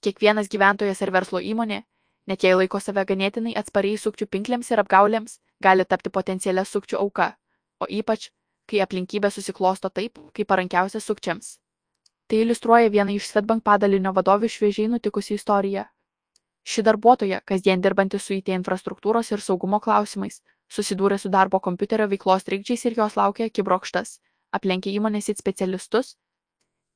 Kiekvienas gyventojas ir verslo įmonė, net jei laiko save ganėtinai atspariai sukčių pinklėms ir apgaulėms, gali tapti potencialia sukčių auka, o ypač, kai aplinkybė susiklosto taip, kaip parankiausia sukčiams. Tai iliustruoja viena iš Svetbank padalinio vadovių šviežiai nutikusi istorija. Ši darbuotoja, kasdien dirbanti su IT infrastruktūros ir saugumo klausimais, susidūrė su darbo kompiuterio veiklos trikdžiais ir jos laukia kibrokštas, aplenkė įmonės it specialistus,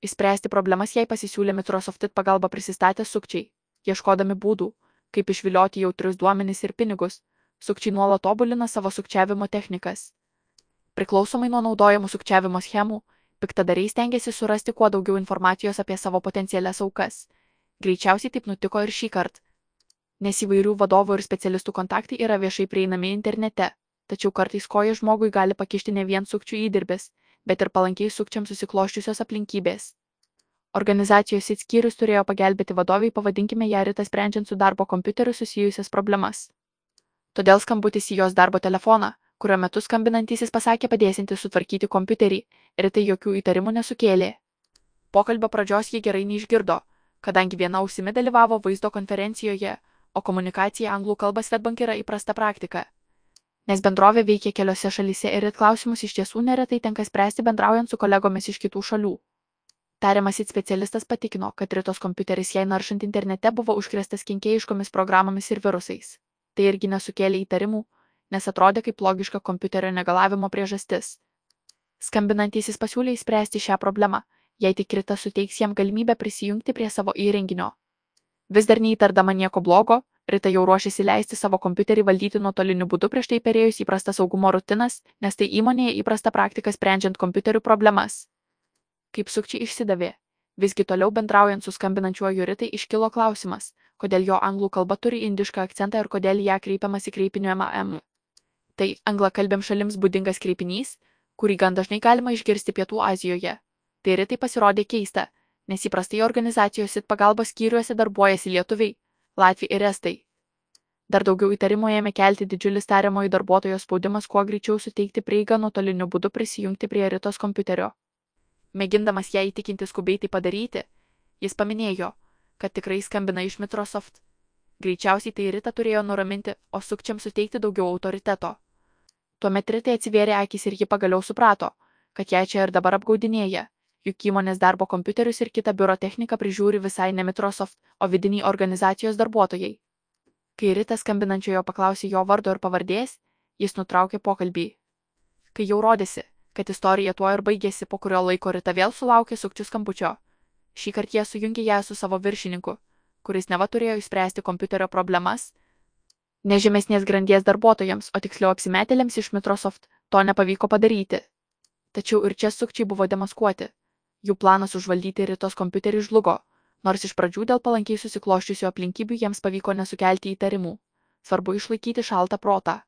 Įspręsti problemas jai pasisiūlė Microsoftit pagalba prisistatę sukčiai, ieškodami būdų, kaip išvilioti jautrius duomenis ir pinigus, sukčiai nuolat tobulina savo sukčiavimo technikas. Priklausomai nuo naudojamų sukčiavimo schemų, piktadariai stengiasi surasti kuo daugiau informacijos apie savo potencialias aukas. Greičiausiai taip nutiko ir šį kartą. Nes įvairių vadovų ir specialistų kontaktai yra viešai prieinami internete, tačiau kartais koja žmogui gali pakišti ne vien sukčių įdirbis, bet ir palankiai sukčiams susikloščiusios aplinkybės. Organizacijos įskyrius turėjo pagelbėti vadoviai, pavadinkime ją Rita sprendžiant su darbo kompiuteriu susijusias problemas. Todėl skambutis į jos darbo telefoną, kurio metu skambinantysis pasakė padėsinti sutvarkyti kompiuterį, Ritai jokių įtarimų nesukėlė. Pokalbio pradžios jie gerai neišgirdo, kadangi viena ausimi dalyvavo vaizdo konferencijoje, o komunikacija anglų kalba Svetbank yra įprasta praktika nes bendrovė veikia keliose šalyse ir klausimus iš tiesų neretai tenka spręsti bendraujant su kolegomis iš kitų šalių. Tariamasit specialistas patikino, kad Ritos kompiuteris jai naršant internete buvo užkrėstas kenkėjiškomis programomis ir virusais. Tai irgi nesukėlė įtarimų, nes atrodė kaip logiška kompiuterio negalavimo priežastis. Skambinantysis pasiūlė įspręsti šią problemą, jei tik Rita suteiks jam galimybę prisijungti prie savo įrenginio. Vis dar neįtardama nieko blogo, Rita jau ruošiasi leisti savo kompiuterį valdyti nuotoliniu būdu prieš tai perėjus įprastą saugumo rutinas, nes tai įmonėje įprasta praktika sprendžiant kompiuterių problemas. Kaip sukčiai išsidavė. Visgi toliau bendraujant su skambinančiuoju Ritai iškilo klausimas, kodėl jo anglų kalba turi indišką akcentą ir kodėl ją kreipiamas į kreipiniu MAM. Tai anglakalbėm šalims būdingas kreipinys, kurį gan dažnai galima išgirsti Pietų Azijoje. Tai Ritai pasirodė keista, nes įprastai organizacijos ir pagalbos skyriuose darbuojasi lietuviai, latviai ir estai. Dar daugiau įtarimų ėmė kelti didžiulis tariamojo darbuotojo spaudimas kuo greičiau suteikti prieigą nuotoliniu būdu prisijungti prie Ritos kompiuterio. Mėgindamas ją įtikinti skubiai tai padaryti, jis paminėjo, kad tikrai skambina iš Microsoft. Greičiausiai tai Rita turėjo nuraminti, o sukčiam suteikti daugiau autoriteto. Tuomet Ritai atsivėrė akis ir ji pagaliau suprato, kad ją čia ir dabar apgaudinėja juk įmonės darbo kompiuterius ir kitą biuro techniką prižiūri visai ne Microsoft, o vidiniai organizacijos darbuotojai. Kai Rita skambinančiojo paklausė jo vardo ir pavardės, jis nutraukė pokalbį. Kai jau rodėsi, kad istorija tuo ir baigėsi, po kurio laiko Rita vėl sulaukė sukčių skambučio. Šį kartą jie sujungė ją su savo viršininku, kuris neva turėjo išspręsti kompiuterio problemas. Nežemesnės grandies darbuotojams, o tiksliau apsimetėliams iš Microsoft, to nepavyko padaryti. Tačiau ir čia sukčiai buvo demaskuoti jų planas užvaldyti Ritos kompiuterį žlugo, nors iš pradžių dėl palankiai susikloščiusių aplinkybių jiems pavyko nesukelti įtarimų. Svarbu išlaikyti šaltą protą.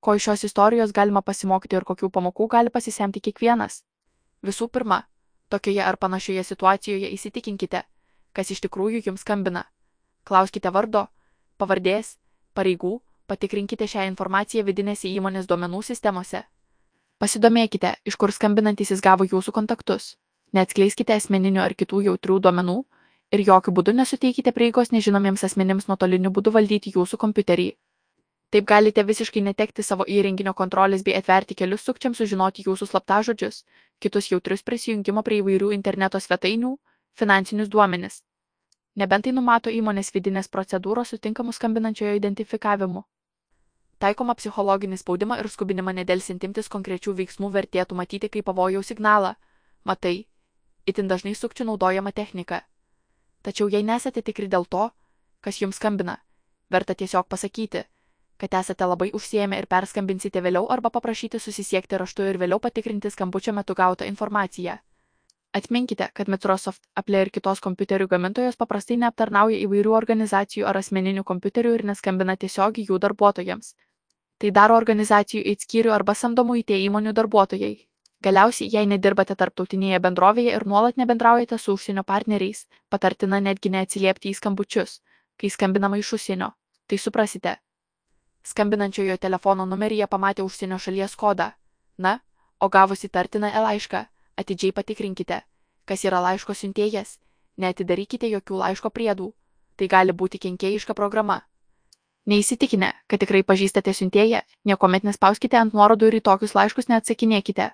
Ko iš šios istorijos galima pasimokyti ir kokių pamokų gali pasisemti kiekvienas? Visų pirma, tokioje ar panašioje situacijoje įsitikinkite, kas iš tikrųjų jums skambina. Klauskite vardo, pavardės, pareigų, patikrinkite šią informaciją vidinėse įmonės duomenų sistemose. Pasidomėkite, iš kur skambinantysis gavo jūsų kontaktus neatskleiskite asmeninių ar kitų jautrių duomenų ir jokių būdų nesuteikite prieigos nežinomiems asmenims nuotoliniu būdu valdyti jūsų kompiuterį. Taip galite visiškai netekti savo įrenginio kontrolės bei atverti kelius sukčiams sužinoti jūsų slaptažodžius, kitus jautrius prisijungimo prie įvairių interneto svetainių, finansinius duomenis. Nebent tai numato įmonės vidinės procedūros sutinkamų skambinančiojo identifikavimu. Taikoma psichologinį spaudimą ir skubinimą nedelsiant imtis konkrečių veiksmų vertėtų matyti kaip pavojaus signalą. Matai, itin dažnai sukčių naudojama technika. Tačiau jei nesate tikri dėl to, kas jums skambina, verta tiesiog pasakyti, kad esate labai užsiemę ir perskambinsite vėliau arba paprašyti susisiekti raštu ir vėliau patikrinti skambučio metu gautą informaciją. Atminkite, kad Microsoft, Apple ir kitos kompiuterių gamintojos paprastai neaptarnauja įvairių organizacijų ar asmeninių kompiuterių ir neskambina tiesiogiai jų darbuotojams. Tai daro organizacijų įtskyrių arba samdomų IT įmonių darbuotojai. Galiausiai, jei nedirbate tarptautinėje bendrovėje ir nuolat nebendraujate su užsienio partneriais, patartina netgi neatsiliepti į skambučius, kai skambinama iš užsienio. Tai suprasite. Skambinančiojo telefono numeryje pamatė užsienio šalies kodą. Na, o gavusi tartiną e laišką, atidžiai patikrinkite, kas yra laiško siuntėjas, Neatidarykite jokių laiško priedų. Tai gali būti kenkėjiška programa. Neįsitikinę, kad tikrai pažįstate siuntėją, niekuomet nespauskite ant nuorodų ir į tokius laiškus neatsakinėkite.